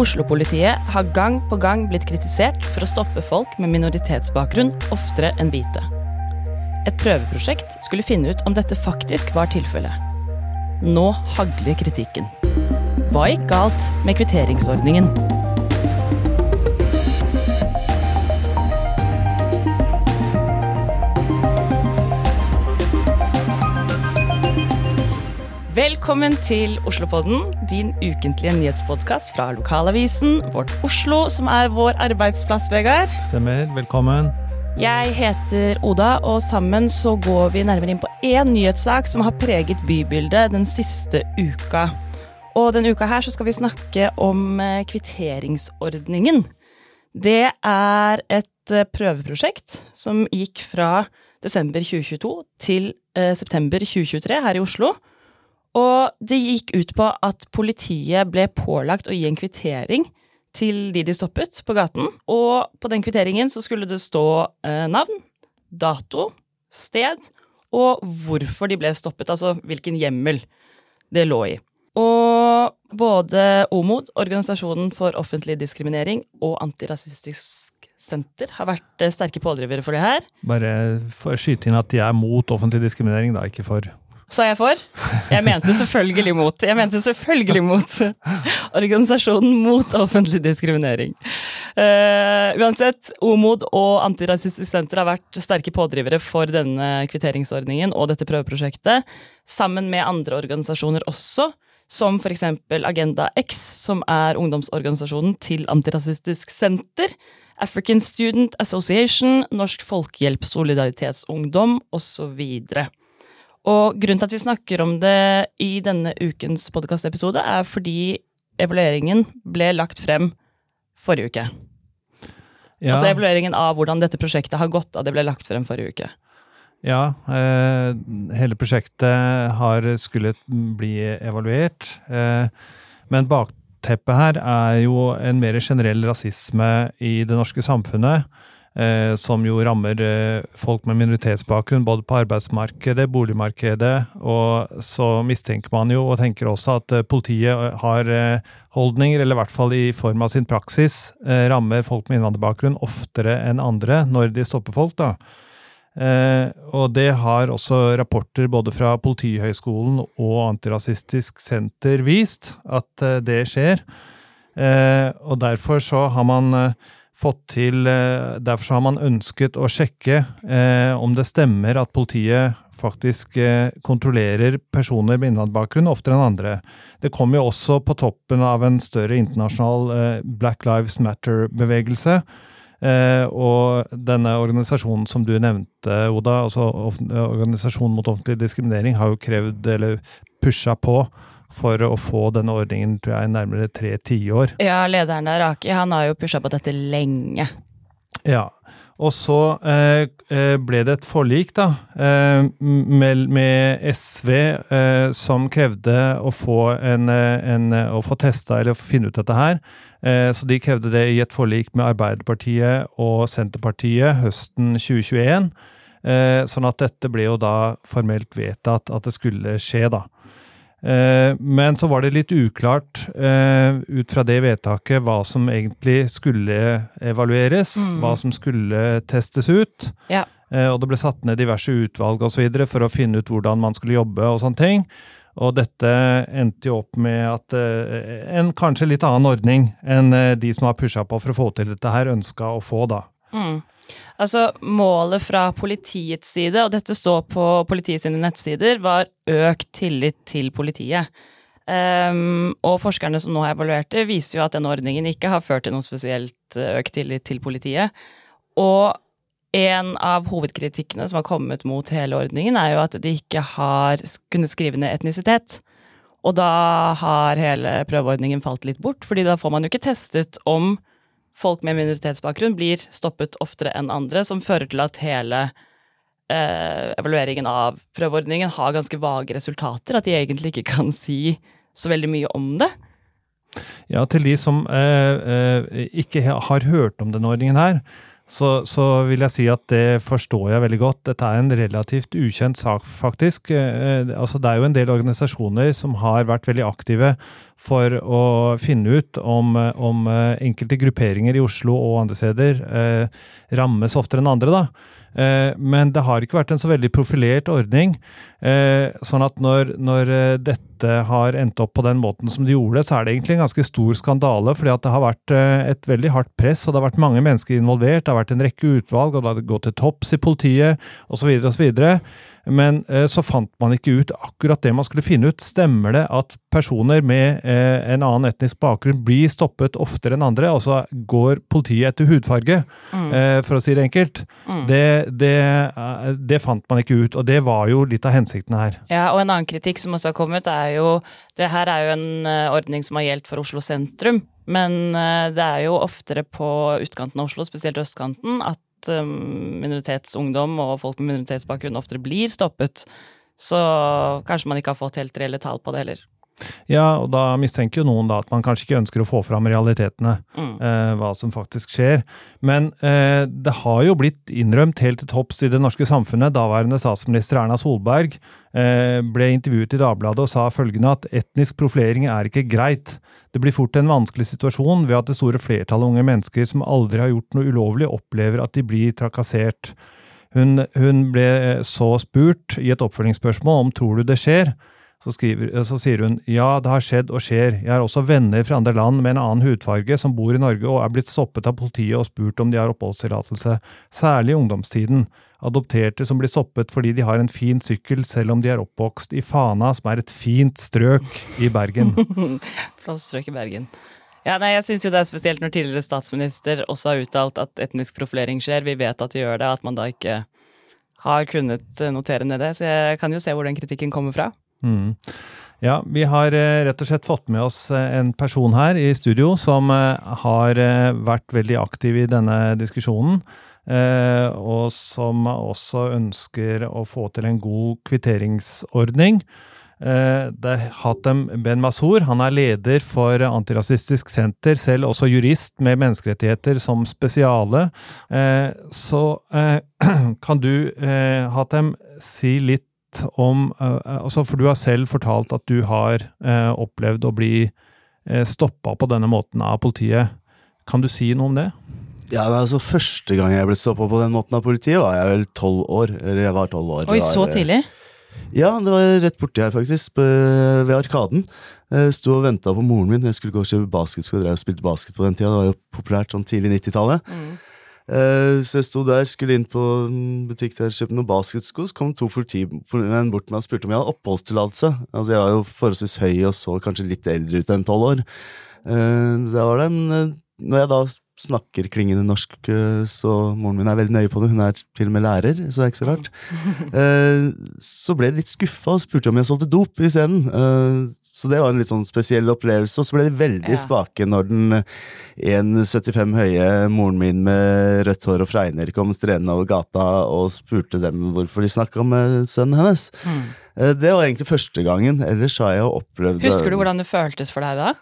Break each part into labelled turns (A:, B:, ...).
A: Oslo-politiet har gang på gang blitt kritisert for å stoppe folk med minoritetsbakgrunn oftere enn hvite. Et prøveprosjekt skulle finne ut om dette faktisk var tilfellet. Nå hagler kritikken. Hva gikk galt med kvitteringsordningen? Velkommen til Oslopodden, din ukentlige nyhetspodkast fra lokalavisen Vårt Oslo, som er vår arbeidsplass, Vegard.
B: Stemmer. Velkommen.
A: Jeg heter Oda, og sammen så går vi nærmere inn på én nyhetssak som har preget bybildet den siste uka. Og denne uka her så skal vi snakke om eh, kvitteringsordningen. Det er et eh, prøveprosjekt som gikk fra desember 2022 til eh, september 2023 her i Oslo. Og det gikk ut på at politiet ble pålagt å gi en kvittering til de de stoppet på gaten. Og på den kvitteringen så skulle det stå eh, navn, dato, sted og hvorfor de ble stoppet, altså hvilken hjemmel det lå i. Og både OMOD, Organisasjonen for offentlig diskriminering, og Antirasistisk Senter har vært eh, sterke pådrivere for det her.
B: Bare for å skyte inn at de er mot offentlig diskriminering, da, ikke for.
A: Sa jeg for? Jeg mente selvfølgelig mot. Jeg mente selvfølgelig mot Organisasjonen mot offentlig diskriminering. Uh, uansett, OMOD og Antirasistisk Senter har vært sterke pådrivere for denne kvitteringsordningen og dette prøveprosjektet, sammen med andre organisasjoner også, som f.eks. Agenda X, som er ungdomsorganisasjonen til Antirasistisk Senter, African Student Association, Norsk Folkehjelp Solidaritetsungdom osv. Og grunnen til at vi snakker om det i denne ukens podkastepisode, er fordi evalueringen ble lagt frem forrige uke. Ja. Altså evalueringen av hvordan dette prosjektet har gått av det ble lagt frem forrige uke.
B: Ja, eh, hele prosjektet har skulle bli evaluert. Eh, men bakteppet her er jo en mer generell rasisme i det norske samfunnet. Eh, som jo rammer eh, folk med minoritetsbakgrunn både på arbeidsmarkedet, boligmarkedet, og så mistenker man jo og tenker også at eh, politiet har eh, holdninger, eller i hvert fall i form av sin praksis, eh, rammer folk med innvandrerbakgrunn oftere enn andre når de stopper folk. da. Eh, og det har også rapporter både fra Politihøgskolen og Antirasistisk Senter vist, at det skjer. og derfor så har man fått til eh, Derfor har man ønsket å sjekke eh, om det stemmer at politiet faktisk eh, kontrollerer personer med innvandrerbakgrunn oftere enn andre. Det kom jo også på toppen av en større internasjonal eh, Black Lives Matter-bevegelse. Eh, og denne organisasjonen som du nevnte, Oda, altså Organisasjonen mot offentlig diskriminering, har jo krevd, eller pusha på, for å få denne ordningen tror jeg, nærmere tre tiår.
A: Ja, lederen der, Aki, han har jo pusha på dette lenge.
B: Ja. Og så eh, eh, ble det et forlik da, eh, med, med, SV eh, som krevde å få, en, eh, en, å få testa eller finne ut dette her. Eh, så de krevde det i et forlik med Arbeiderpartiet og Senterpartiet høsten 2021. sånn at dette ble jo da formelt vedtatt at det skulle skje, da. Eh, men så var det litt uklart eh, ut fra det vedtaket hva som egentlig skulle evalueres, mm. hva som skulle testes ut.
A: Ja.
B: Eh, og det ble satt ned diverse utvalg og så videre for å finne ut hvordan man skulle jobbe og sånne ting. Og dette endte jo opp med at en kanskje litt annen ordning enn de som har pusha på for å få til dette her, ønska å få, da.
A: Mm. Altså, målet fra politiets side, og dette står på politiets nettsider, var økt tillit til politiet. Um, og forskerne som nå har evaluert det, viser jo at denne ordningen ikke har ført til noe spesielt eh, økt tillit til politiet. Og en av hovedkritikkene som har kommet mot hele ordningen, er jo at de ikke har kunnet skrive ned etnisitet. Og da har hele prøveordningen falt litt bort, fordi da får man jo ikke testet om folk med minoritetsbakgrunn blir stoppet oftere enn andre, som fører til at hele eh, evalueringen av prøveordningen har ganske vage resultater. At de egentlig ikke kan si så veldig mye om det.
B: Ja, til de som eh, eh, ikke har hørt om denne ordningen her, så, så, vil jeg si at det forstår jeg veldig godt. Dette er en relativt ukjent sak, faktisk. Eh, altså, det er jo en del organisasjoner som har vært veldig aktive for å finne ut om, om enkelte grupperinger i Oslo og andre steder eh, rammes oftere enn andre. da. Eh, men det har ikke vært en så veldig profilert ordning. Eh, sånn at når, når, eh, dette har endt opp på den måten som det gjorde, så er det egentlig en ganske stor skandale. fordi at det har vært et veldig hardt press, og det har vært mange mennesker involvert. Det har vært en rekke utvalg, og det har gått til topps i politiet osv. osv. Men eh, så fant man ikke ut akkurat det man skulle finne ut. Stemmer det at personer med eh, en annen etnisk bakgrunn blir stoppet oftere enn andre? Altså går politiet etter hudfarge, mm. eh, for å si det enkelt? Mm. Det, det, det, fant man ikke ut, og det var jo litt av hensikten her.
A: Ja, og en annen kritikk som også har kommet, er jo Det her er jo en ordning som har gjeldt for Oslo sentrum. Men det er jo oftere på utkanten av Oslo, spesielt østkanten, at Um, minoritetsungdom og folk med minoritetsbakgrunn oftere blir stoppet. Så kanskje man ikke har fått helt reelle tall på det heller.
B: Ja, og da mistenker jo noen da at man kanskje ikke ønsker å få fram realitetene, mm. eh, hva som faktisk skjer. Men eh, det har jo blitt innrømt helt til topps i det norske samfunnet. Daværende statsminister Erna Solberg eh, ble intervjuet i Dagbladet og sa følgende at etnisk profilering er ikke greit. Det blir fort en vanskelig situasjon ved at det store flertallet unge mennesker som aldri har gjort noe ulovlig, opplever at de blir trakassert. Hun, hun ble så spurt i et oppfølgingsspørsmål om tror du det skjer, så, skriver, så, sier hun ja, det har skjedd og skjer. Jeg har også venner fra andre land med en annen hudfarge som bor i Norge og er blitt stoppet av politiet og spurt om de har oppholdstillatelse, særlig i ungdomstiden. Adopterte som blir stoppet fordi de har en fin sykkel selv om de er oppvokst i Fana, som er et fint strøk i Bergen.
A: Flott strøk i Bergen. Ja, nei, jeg syns jo det er spesielt når tidligere statsminister også har uttalt at etnisk profilering skjer. Vi vet at de gjør det, at man da ikke har kunnet notere ned det. Så jeg kan jo se hvor den kritikken kommer fra.
B: Mm. Ja, vi har eh, rett og slett fått med oss eh, en person her i studio som eh, har vært veldig aktiv i denne diskusjonen. Og som også ønsker å få til en god kvitteringsordning. Det er Hatem Ben Masur. Han er leder for Antirasistisk Senter, selv også jurist med menneskerettigheter som spesiale. Så kan du, Hatem, si litt om uh, altså For du har selv fortalt at du har uh, opplevd å bli uh, stoppa på denne måten av politiet. Kan du si noe om det?
C: Ja, altså Første gang jeg ble stoppa på den måten av politiet, var jeg vel tolv år. Eller jeg var 12 år.
A: Oi, så tidlig?
C: Ja, det var rett borti her, faktisk. ved Arkaden. Jeg sto og venta på moren min. Jeg skulle gå og kjøpe basketsko. Jeg spilte basket på den tida. Det var jo populært sånn tidlig 90-tallet. Mm. Uh, så jeg sto der, skulle inn på en butikk der kjøpte noen basketsko, så kom to politimenn bort til meg og spurte om jeg hadde oppholdstillatelse. Altså, jeg var jo forholdsvis høy og så kanskje litt eldre ut enn tolv år. Uh, det var den men Når jeg da snakker klingende norsk, så moren min er veldig nøye på det. Hun er til og med lærer, så det er ikke så rart. så ble jeg litt skuffa og spurte om jeg solgte dop isteden. Så det var en litt sånn spesiell opplevelse. Og så ble de veldig ja. spake når den 1,75 høye moren min med rødt hår og fregner kom strenende over gata og spurte dem hvorfor de snakka med sønnen hennes. Mm. Eh, det var egentlig første gangen. Ellers har jeg opplevd
A: Husker du hvordan det føltes for deg da?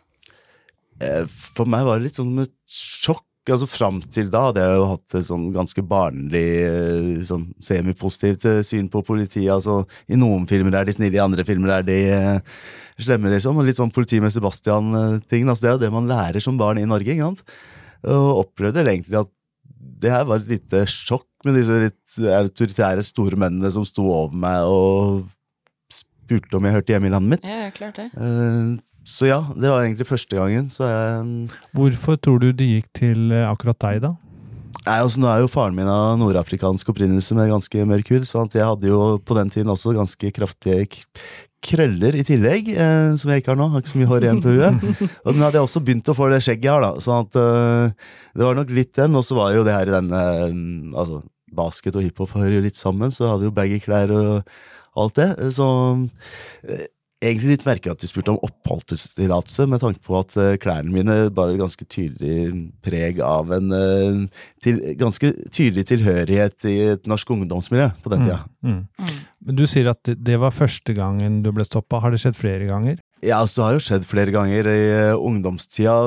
C: Eh, for meg var det litt sånn et sjokk altså Fram til da hadde jeg jo hatt et sånn ganske barnlig, eh, sånn semipositivt eh, syn på politiet. altså I noen filmer er de snille, i andre filmer er de uh, slemme, liksom. og Litt sånn politi med Sebastian-ting. altså Det er jo det man lærer som barn i Norge. ikke sant? Og opplevde egentlig at det her var et lite sjokk med disse litt autoritære store mennene som sto over meg og spurte om jeg hørte hjemme i landet mitt.
A: Ja, klart det.
C: Uh, så ja, det var egentlig første gangen. Jeg,
B: Hvorfor tror du det gikk til eh, akkurat deg, da?
C: Nei, altså Nå er jo faren min av nordafrikansk opprinnelse med ganske mørk hud, så jeg hadde jo på den tiden også ganske kraftige krøller i tillegg, eh, som jeg ikke har nå. Har ikke så mye hår igjen på huet. Og nå hadde jeg også begynt å få det skjegget jeg har, da. sånn at eh, det var nok litt den. Og så var jo det her i denne eh, Altså, basket og hiphop hører jo litt sammen, så jeg hadde jo baggy klær og alt det. Så uh, egentlig litt merkelig at de spurte om oppholdstillatelse, med tanke på at uh, klærne mine bar ganske tydelig preg av en uh, til, ganske tydelig tilhørighet i et norsk ungdomsmiljø på den tida. Mm,
B: mm. Men Du sier at det var første gangen du ble stoppa. Har det skjedd flere ganger?
C: Ja, altså, det har jo skjedd flere ganger. I uh, ungdomstida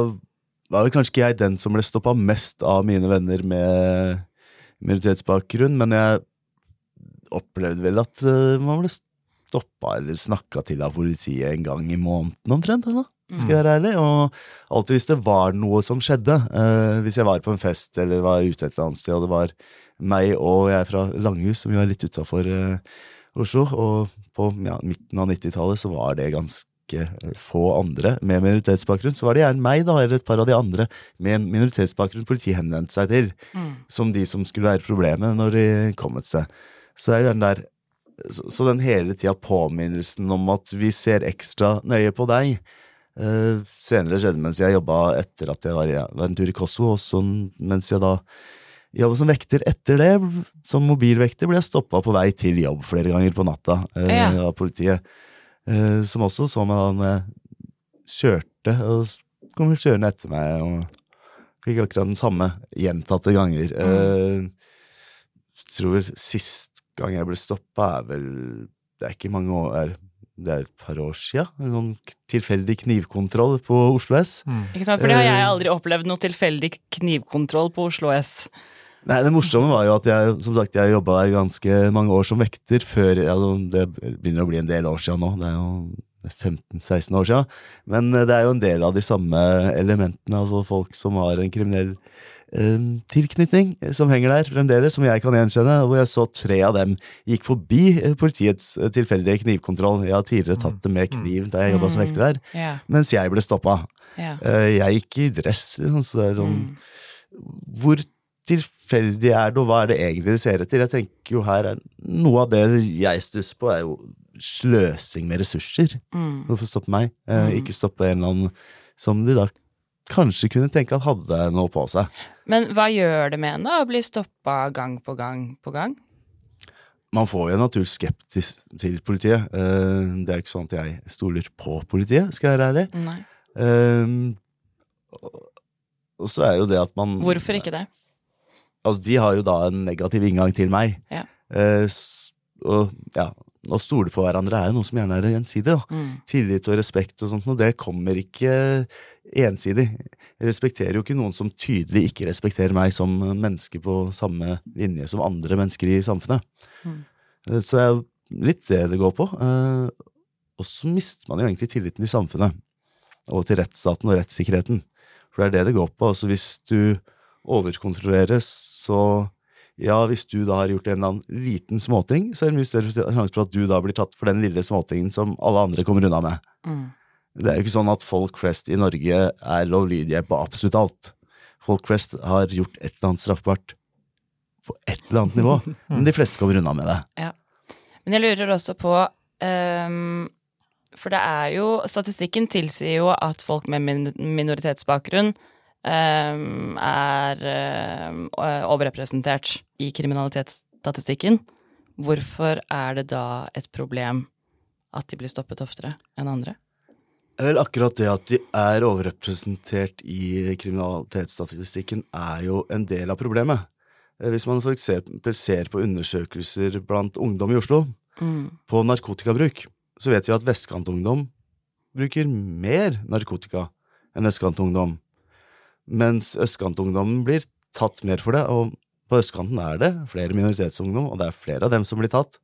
C: var vel kanskje ikke jeg den som ble stoppa mest av mine venner med minoritetsbakgrunn, men jeg opplevde vel at man ble stoppa eller snakka til av politiet en gang i måneden omtrent. Da. Skal jeg være ærlig. Og alltid hvis det var noe som skjedde, eh, hvis jeg var på en fest eller var ute et eller annet sted, og det var meg og jeg fra Langhus, som jo er litt utafor eh, Oslo, og på ja, midten av 90-tallet så var det ganske få andre med minoritetsbakgrunn. Så var det gjerne meg da, eller et par av de andre med en minoritetsbakgrunn politiet henvendte seg til,
A: Mm.
C: som de som skulle være problemet når de kom et sted. Så er jo den der så, så den hele tida påminnelsen om at vi ser ekstra nøye på deg. Uh, senere skjedde mens jeg jobba etter at jeg var, i, var en tur i Kosovo, og mens jeg da jobba som vekter etter det, som mobilvekter, ble jeg stoppa på vei til jobb flere ganger på natta uh,
A: Ja.
C: av politiet. Uh, som også så meg da når jeg kjørte, og kom kjørende etter meg og fikk akkurat den samme gjentatte ganger. Mm. tror sist gang jeg ble stoppa, er vel Det er ikke mange år Det er et par år sia. En sånn tilfeldig knivkontroll på Oslo S.
A: Ikke sant? For det har jeg
C: Eh.
A: aldri opplevd noe tilfeldig knivkontroll på Oslo S.
C: Nei, Det morsomme var jo at jeg som sagt, jeg jobba der ganske mange år som vekter før altså, Det begynner å bli en del år siden nå. Det er jo 15-16 år siden. Men eh, det er jo en del av de samme elementene. Altså folk som har en kriminell tilknytning som henger der fremdeles, som jeg kan gjenkjenne. Hvor jeg så tre av dem gikk forbi eh, politiets eh, tilfeldige knivkontroll. Jeg har tidligere tatt det med kniv da jeg jobba som vekter der, mens jeg ble stoppa. Eh, jeg gikk i dress, liksom, så det er sånn
A: Mm.
C: hvor tilfeldig er det, og hva er det egentlig de ser etter? Jeg tenker jo her er Noe av det jeg stusser på, er jo sløsing med ressurser.
A: Mm.
C: Hvorfor stoppe meg?
A: Mm.
C: ikke stoppe en eller annen som de da kanskje kunne tenke at hadde noe på seg.
A: Men hva gjør det med en da, å bli stoppa gang på gang på gang?
C: Man får jo en naturlig skeptisk til politiet. Eh, det er ikke sånn at jeg stoler på politiet, skal jeg være ærlig.
A: Nei.
C: Um, og så er jo det at man
A: Hvorfor ikke det?
C: Altså, de har jo da en negativ inngang til meg.
A: Ja.
C: Uh, og ja, å stole på hverandre er jo noe som gjerne er gjensidig.
A: Mm.
C: Tillit og respekt og sånt, og det kommer ikke ensidig. Jeg respekterer jo ikke noen som tydelig ikke respekterer meg som menneske på samme linje som andre mennesker i samfunnet.
A: Mm.
C: Så det er jo litt det det går på. Eh, Og så mister man jo egentlig tilliten i samfunnet, og til rettsstaten og rettssikkerheten. For det er det det går på. Altså hvis du overkontrollerer, så ja, hvis du da har gjort en eller annen liten småting, så er det mye større sjanse for at du da blir tatt for den lille småtingen som alle andre kommer unna med.
A: Mm.
C: Det er jo ikke sånn at folk flest i Norge er lovlydige på absolutt alt. Folk flest har gjort et eller annet straffbart på et eller annet nivå, men de fleste kommer unna med det. Ja.
A: Men jeg lurer også på um, For det er jo Statistikken tilsier jo at folk med minoritetsbakgrunn er ehm, overrepresentert i kriminalitetsstatistikken. Hvorfor er det da et problem at de blir stoppet oftere enn andre?
C: Vel, akkurat det at de er overrepresentert i kriminalitetsstatistikken, er jo en del av problemet. Eh, Hvis man eksempel ser på undersøkelser blant ungdom i Oslo
A: Mm.
C: på narkotikabruk, så vet vi at vestkantungdom bruker mer narkotika enn østkantungdom. Mens østkantungdommen blir tatt mer for det, og på østkanten er det flere minoritetsungdom, og det er flere av dem som blir tatt.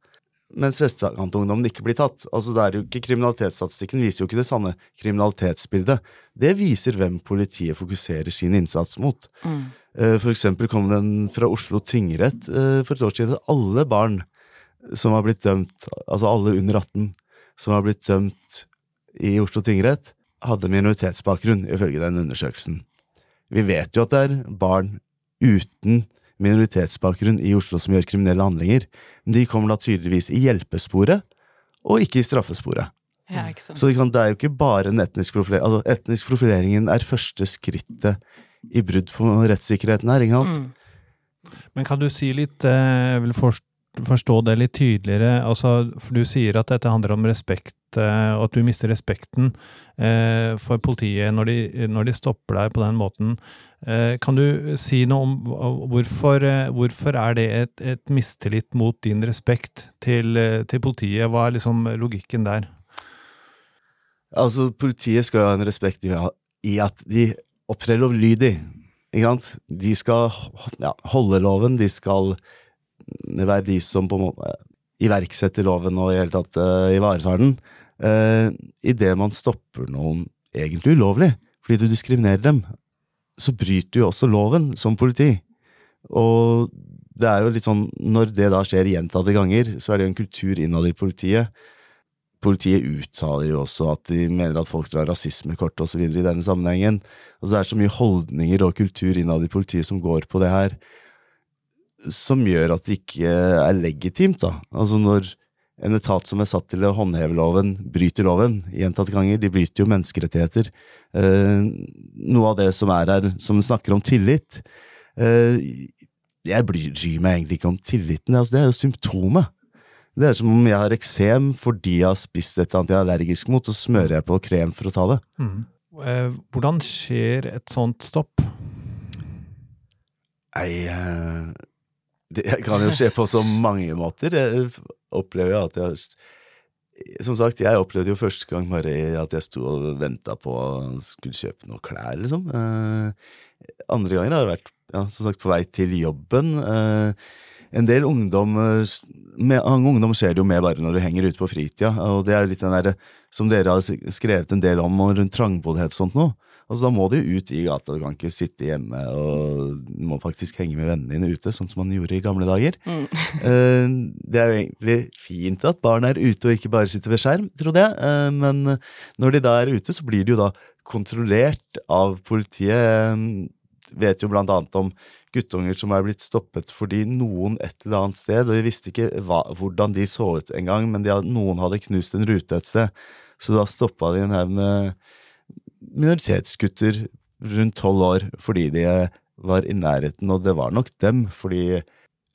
C: Mens vestkantungdommen ikke blir tatt. Altså det er jo ikke Kriminalitetsstatistikken viser jo ikke det sanne kriminalitetsbildet. Det viser hvem politiet fokuserer sin innsats mot.
A: Mm.
C: Eh, For eksempel kom den fra Oslo tingrett eh, for et år siden. Alle barn som har blitt dømt, altså alle under 18 som har blitt dømt i Oslo tingrett, hadde minoritetsbakgrunn, ifølge den undersøkelsen. Vi vet jo at det er barn uten minoritetsbakgrunn i Oslo som gjør kriminelle handlinger, men de kommer da tydeligvis i hjelpesporet, og ikke i straffesporet.
A: Ja, ikke sant.
C: Så det, kan, det er jo ikke bare en etnisk profilering. Altså, etnisk profileringen er første skrittet i brudd på rettssikkerheten her, ikke sant?
A: Mm.
B: Men kan du si litt, eh, jeg vil forst- forstå det litt tydeligere, altså, for du sier at dette handler om respekt, eh, og at du mister respekten eh, for politiet når de, når de stopper deg på den måten. Eh, Kan du si noe om hvorfor, hvorfor er det et, et mistillit mot din respekt til, til politiet? Hva er liksom logikken der?
C: Altså, politiet skal ha en respekt i at de opptrer lovlydig. Ikke sant? De skal ja, holde loven, de skal være de som på en måte iverksetter loven og i hele tatt uh, ivaretar den. Uh, Idet man stopper noen egentlig ulovlig, fordi du diskriminerer dem, så bryter du jo også loven som politi. Og det er jo litt sånn, når det da skjer gjentatte ganger, så er det jo en kultur innad i politiet. Politiet uttaler jo også at de mener at folk drar rasismekort osv. i denne sammenhengen. Altså det er så mye holdninger og kultur innad i politiet som går på det her som gjør at det ikke er legitimt. da. Altså Når en etat som er satt til å håndheve loven, bryter loven gjentatte ganger, de bryter jo menneskerettigheter. Eh, noe av det som er her, som snakker om tillit eh, Jeg bryr meg egentlig ikke om tilliten, altså, det er jo symptomet. Det er som om jeg har eksem fordi jeg har spist et eller annet jeg er allergisk mot, og smører jeg på krem for å ta det.
B: Mm. Eh, hvordan skjer et sånt stopp?
C: Nei, eh, det kan jo skje på så mange måter. Jeg opplever jo at jeg Som sagt, jeg opplevde jo første gang bare at jeg sto og venta på å skulle kjøpe noen klær, liksom. Eh, andre ganger har det vært ja, som sagt, på vei til jobben. Eh, en del ungdom med, ungdom skjer det jo med bare når du henger ute på fritida, og det er jo litt den der som dere har skrevet en del om rundt trangboddhet og sånt noe. Altså, da må du ut i gata, du kan ikke sitte hjemme og du må faktisk henge med vennene dine ute, sånn som man gjorde i gamle dager. Mm. Eh, det er jo egentlig fint at barn er ute og ikke bare sitter ved skjerm, trodde jeg, eh, men når de da er ute, så blir de jo da kontrollert av politiet. Jeg vet jo blant annet om guttunger som er blitt stoppet fordi noen et eller annet sted, og vi visste ikke hva, hvordan de så ut engang, men hadde, noen hadde knust en rute et sted, så da stoppa de en haug med minoritetsgutter rundt tolv år fordi de var i nærheten, og det var nok dem, fordi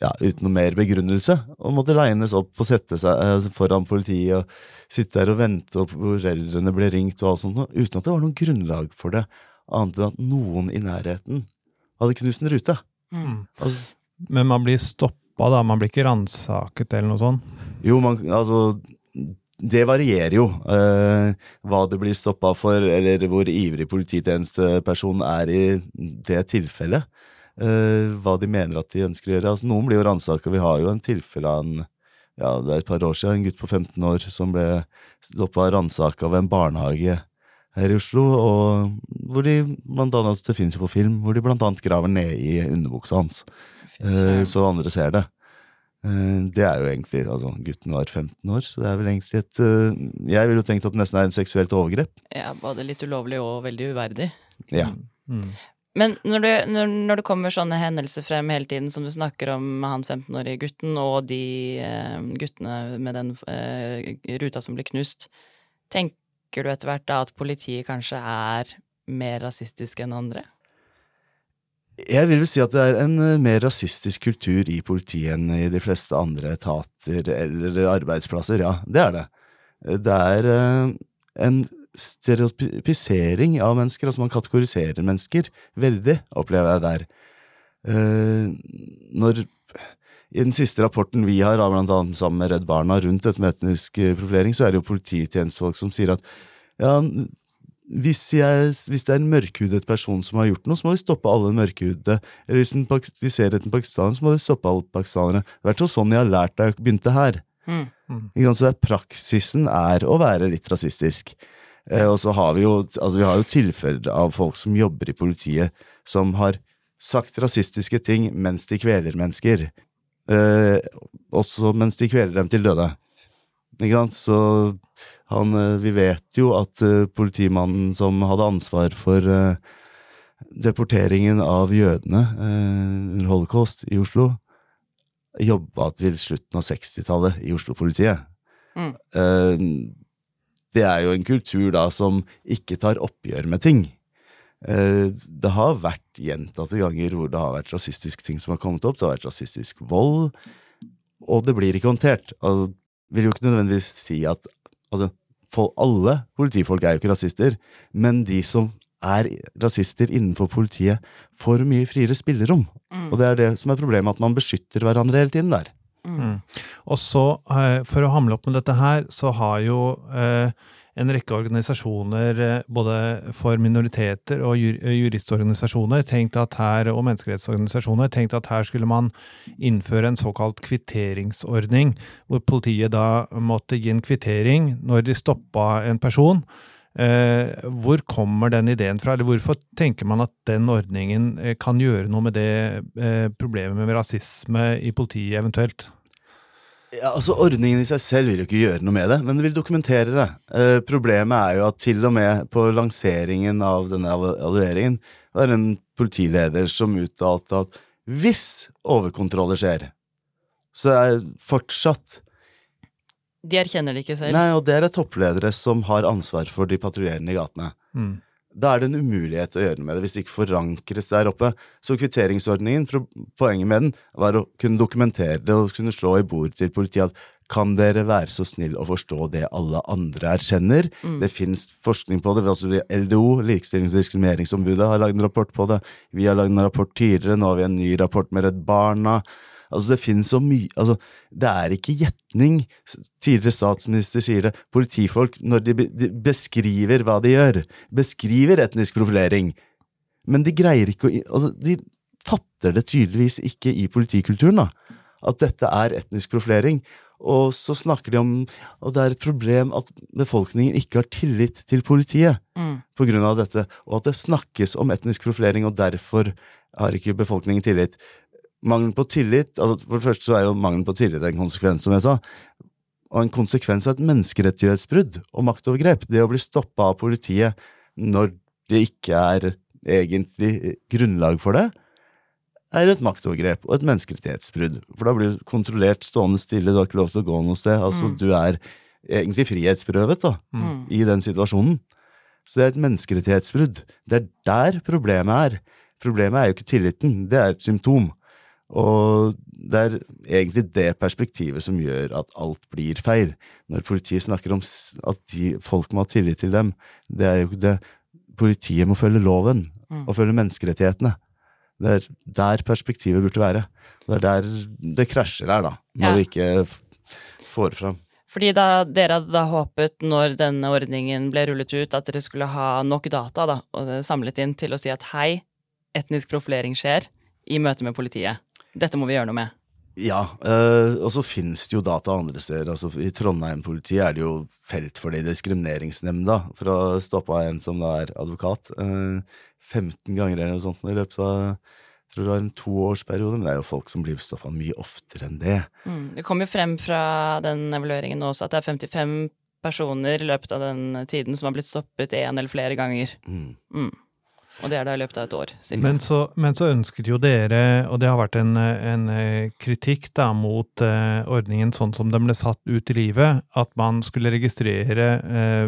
C: ja, uten noe mer begrunnelse, og måtte regnes opp og sette seg eh, foran politiet og sitte der og vente, og foreldrene ble ringt og alt sånt, uten at det var noe grunnlag for det, annet enn at noen i nærheten hadde knust en rute. Mm.
B: Altså, Men man blir stoppa, da? Man blir ikke ransaket eller noe sånt?
C: Jo, man, altså det varierer jo uh, hva det blir stoppa for, eller hvor ivrig polititjenestepersonen er i det tilfellet. Uh, hva de mener at de ønsker å gjøre. Altså, noen blir jo ransaka. Vi har jo en tilfelle av en ja, det er et par år siden, en gutt på 15 år som ble stoppa og ransaka ved en barnehage her i Oslo, og hvor de blant annet, det finnes jo på film, hvor de blant annet graver ned i underbuksa hans, uh, så andre ser det. Eh, det er jo egentlig altså Gutten var 15 år, så det er vel egentlig et uh, Jeg ville jo tenkt at det nesten er en seksuelt overgrep.
A: Ja, både litt ulovlig og veldig uverdig.
C: Ja. Mm.
A: Men når, du, når, når, det kommer sånne hendelser frem hele tiden, som du snakker om med han 15-årige gutten og de eh, guttene med den eh, ruta som blir knust, tenker du etter hvert da at politiet kanskje er mer rasistisk enn andre?
C: Jeg vil vel si at det er en eh, mer rasistisk kultur i politiet enn i de fleste andre etater eller arbeidsplasser, ja, det er det. Det er eh, en stereotypisering av mennesker, altså man kategoriserer mennesker veldig, opplever jeg der. Eh, når i den siste rapporten vi har, blant annet sammen med Redd Barna, rundt dette med etnisk profilering, så er det jo polititjenestefolk som sier at ja, hvis, jeg, hvis, det er en mørkhudet person som har gjort noe, så må vi stoppe alle mørkhudede. Eller hvis en, vi ser etter en pakistaner, så må vi stoppe alle pakistanere. Det er sånn jeg har lært da jeg begynte her. Mm. Mm. Så praksisen er å være litt rasistisk. Eh, og så har vi jo, altså vi har jo tilfeller av folk som jobber i politiet, som har sagt rasistiske ting mens de kveler mennesker. Eh, også mens de kveler dem til døde. Ikke sant? Så han, eh, vi vet jo at uh, politimannen som hadde ansvar for uh, deporteringen av jødene under holocaust i Oslo, jobba til slutten av 60-tallet i Oslo-politiet. Mm. det er jo en kultur da som ikke tar oppgjør med ting. det har vært gjentatte ganger hvor det har vært rasistiske ting som har kommet opp. Det har vært rasistisk vold, og det blir ikke håndtert. Altså, vil jo ikke nødvendigvis si at Altså, alle politifolk er jo ikke rasister, men de som er rasister innenfor politiet, får mye friere spillerom. Mm. Og det er det som er problemet, at man beskytter hverandre hele tiden der.
B: Mm. Og så, eh, for å hamle opp med dette her, så har jo eh, en rekke organisasjoner, eh, både for minoriteter og juristorganisasjoner, tenkt at her, og menneskerettsorganisasjoner, tenkt at her skulle man innføre en såkalt kvitteringsordning, hvor politiet da måtte gi en kvittering når de stoppa en person. Eh, hvor kommer den ideen fra, eller hvorfor tenker man at den ordningen eh, kan gjøre noe med det eh, problemet med rasisme i politiet eventuelt?
C: Ja, altså Ordningen i seg selv vil jo ikke gjøre noe med det, men det vil dokumentere det. Eh, problemet er jo at til og med på lanseringen av denne evalueringen var det en politileder som uttalte at hvis overkontroller skjer, så er fortsatt
A: De erkjenner det ikke selv?
C: Nei, og det er toppledere som har ansvar for de patruljerende i gatene. Mm da er det en umulighet å gjøre noe med det hvis det ikke forankres der oppe. Så kvitteringsordningen, poenget med den, var å kunne dokumentere det og kunne slå i bordet til politiet at kan dere være så snill å forstå det alle andre erkjenner? Mm. Det fins forskning på det. Altså LDO, Likestillings- og diskrimineringsombudet, har lagd en rapport på det. Vi har lagd en rapport tidligere, nå har vi en ny rapport med Redd Barna. Altså, det finnes så mye Altså, det er ikke gjetning. Tidligere statsminister sier det. Politifolk, når de, de beskriver hva de gjør, beskriver etnisk profilering, men de greier ikke å Altså, de fatter det tydeligvis ikke i politikulturen, da. At dette er etnisk profilering. Og så snakker de om at det er et problem at befolkningen ikke har tillit til politiet mm. av dette, og at det snakkes om etnisk profilering, og derfor har ikke befolkningen tillit mangelen på tillit altså For det første så er jo mangelen på tillit en konsekvens, som jeg sa. Og en konsekvens av et menneskerettighetsbrudd og maktovergrep. Det å bli stoppa av politiet når det ikke er egentlig grunnlag for det, er et maktovergrep og et menneskerettighetsbrudd. For da blir du kontrollert stående stille, du har ikke lov til å gå noe sted. Altså, mm. du er egentlig frihetsberøvet da, mm. i den situasjonen. Så det er et menneskerettighetsbrudd. Det er der problemet er. Problemet er jo ikke tilliten, det er et symptom. Og det er egentlig det perspektivet som gjør at alt blir feil. Når politiet snakker om at de, folk må ha tillit til dem, det er jo ikke det Politiet må følge loven mm. og følge menneskerettighetene. Det er der perspektivet burde være. Det er der det krasjer her, da, når ja. vi ikke får fram.
A: Fordi da, dere hadde da håpet, når denne ordningen ble rullet ut, at dere skulle ha nok data da, og samlet inn til å si at hei, etnisk profilering skjer i møte med politiet. Dette må vi gjøre noe med.
C: Ja, øh, og så finnes det jo data andre steder. Altså, I Trondheim-politiet er det jo felt for det i Diskrimineringsnemnda for å stoppe en som da er advokat. Uh, eh, 15 ganger eller noe sånt i løpet av tror det var en toårsperiode, men det er jo folk som blir stoppa mye oftere enn det.
A: Mm. Det kom jo frem fra den evalueringen også at det er 55 personer i løpet av den tiden som har blitt stoppet én eller flere ganger. Mm. Mm. Og det er da i løpet av et år.
B: Men så, men så, ønsket jo dere, og det har vært en, en eh, kritikk da mot eh, ordningen sånn som den ble satt ut i livet, at man skulle registrere eh,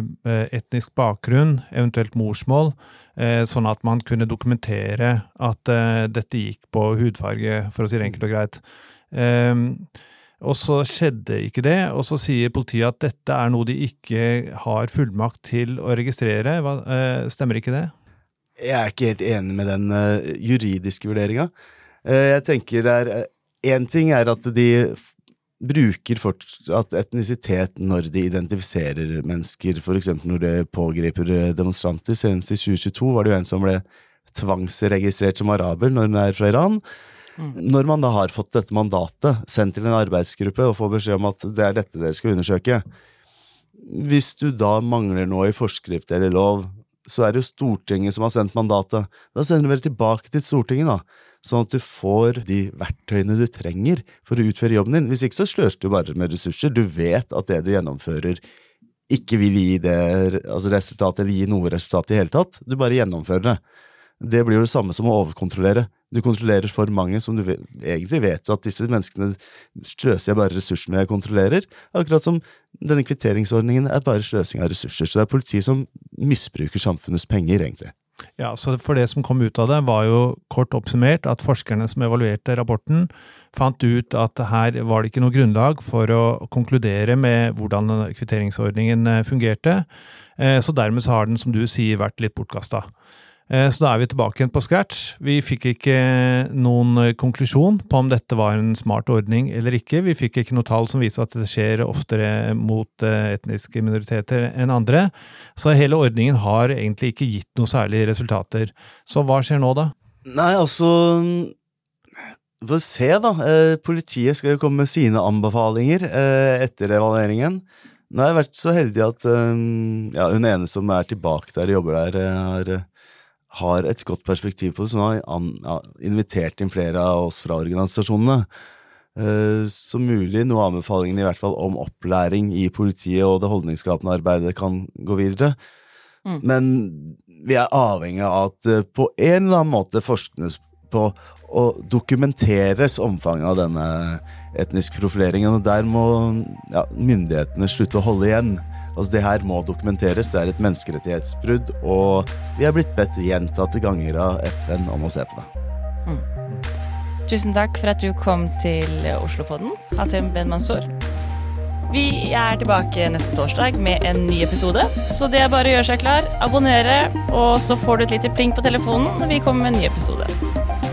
B: etnisk bakgrunn, eventuelt morsmål, eh, sånn at man kunne dokumentere at dette gikk på hudfarge, for å si det enkelt og greit. Um, og så skjedde ikke det, og så sier politiet at dette er noe de ikke har fullmakt til å registrere. Hva, stemmer ikke det?
C: Jeg er ikke helt enig med den uh, juridiske vurderinga. Uh, jeg tenker det er Én uh, ting er at de bruker fortsatt etnisitet når de identifiserer mennesker, f.eks. når de pågriper demonstranter. Senest i 2022 var det jo en som ble tvangsregistrert som araber når hun er fra Iran. Mm. Når man da har fått dette mandatet, sendt til en arbeidsgruppe og får beskjed om at det er dette dere skal undersøke Hvis du da mangler noe i forskrift eller lov, så er det jo Stortinget som har sendt mandatet. Da sender du vel tilbake til Stortinget, da, sånn at du får de verktøyene du trenger for å utføre jobben din. Hvis ikke så sløser du bare med ressurser. Du vet at det du gjennomfører, ikke vil gi det altså resultat, eller gi noe resultat i hele tatt. Du bare gjennomfører det. Det blir jo det samme som å overkontrollere. Du kontrollerer for mange som du egentlig vet at disse menneskene sløser jeg bare ressursene jeg kontrollerer. Akkurat som denne kvitteringsordningen er bare sløsing av ressurser. Så det er politiet som misbruker samfunnets penger, egentlig.
B: Ja, så for det som kom ut av det, var jo kort oppsummert at forskerne som evaluerte rapporten, fant ut at her var det ikke noe grunnlag for å konkludere med hvordan kvitteringsordningen eh, fungerte. Eh, så dermed så har den, som du sier, vært litt bortkasta. Eh, så da er vi tilbake igjen på scratch. Vi fikk ikke noen eh, konklusjon på om dette var en smart ordning eller ikke. Vi fikk ikke noe tall som viser at det skjer oftere mot eh, etniske minoriteter enn andre. Så hele ordningen har egentlig ikke gitt noe særlige resultater. Så hva skjer nå, da?
C: Nei, altså Vi får se, da. Politiet skal jo komme med sine anbefalinger etter evalueringen. Nå har jeg vært så heldig at ja, hun ene som er tilbake der og jobber der, har har et godt perspektiv på det, så nå har invitert inn flere av oss fra organisasjonene. Uh, så mulig noe av anbefalingene i hvert fall om opplæring i politiet og det holdningsskapende arbeidet kan gå videre. Mm. Men vi er avhengig av at uh, på en eller annen måte forsknes på og dokumenteres omfanget av denne etnisk profileringen. Og der må ja, myndighetene slutte å holde igjen. Altså Det her må dokumenteres, det er et menneskerettighetsbrudd, og vi er blitt bedt gjentatte ganger av FN om å se på det. Mm.
A: Tusen takk for at du kom til Oslopodden, Hatem Ben Mansour. Vi er tilbake neste torsdag med en ny episode, så det er bare å gjøre seg klar, abonnere, og så får du et lite pling på telefonen når vi kommer med en ny episode.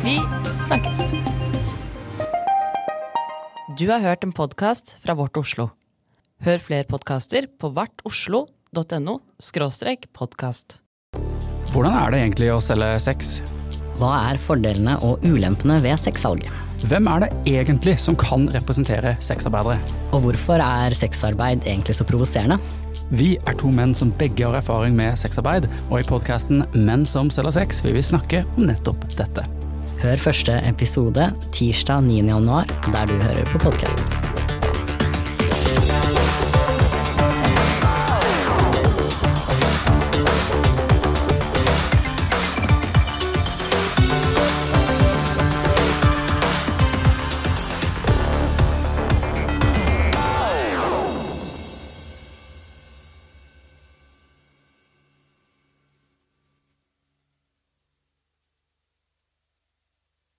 A: Vi snakkes. Du har hørt en podkast fra Vårt Oslo. Hør flere podkaster på vartoslo.no podkast.
D: Hvordan er det egentlig å selge sex?
E: Hva er fordelene og ulempene ved sexsalget?
D: Hvem er det egentlig som kan representere sexarbeidere?
E: Og hvorfor er sexarbeid egentlig så provoserende?
D: Vi er to menn som begge har erfaring med sexarbeid, og i podkasten Menn som selger sex vil vi snakke om nettopp dette.
E: Hør første episode tirsdag 9. januar, der du hører på podkasten.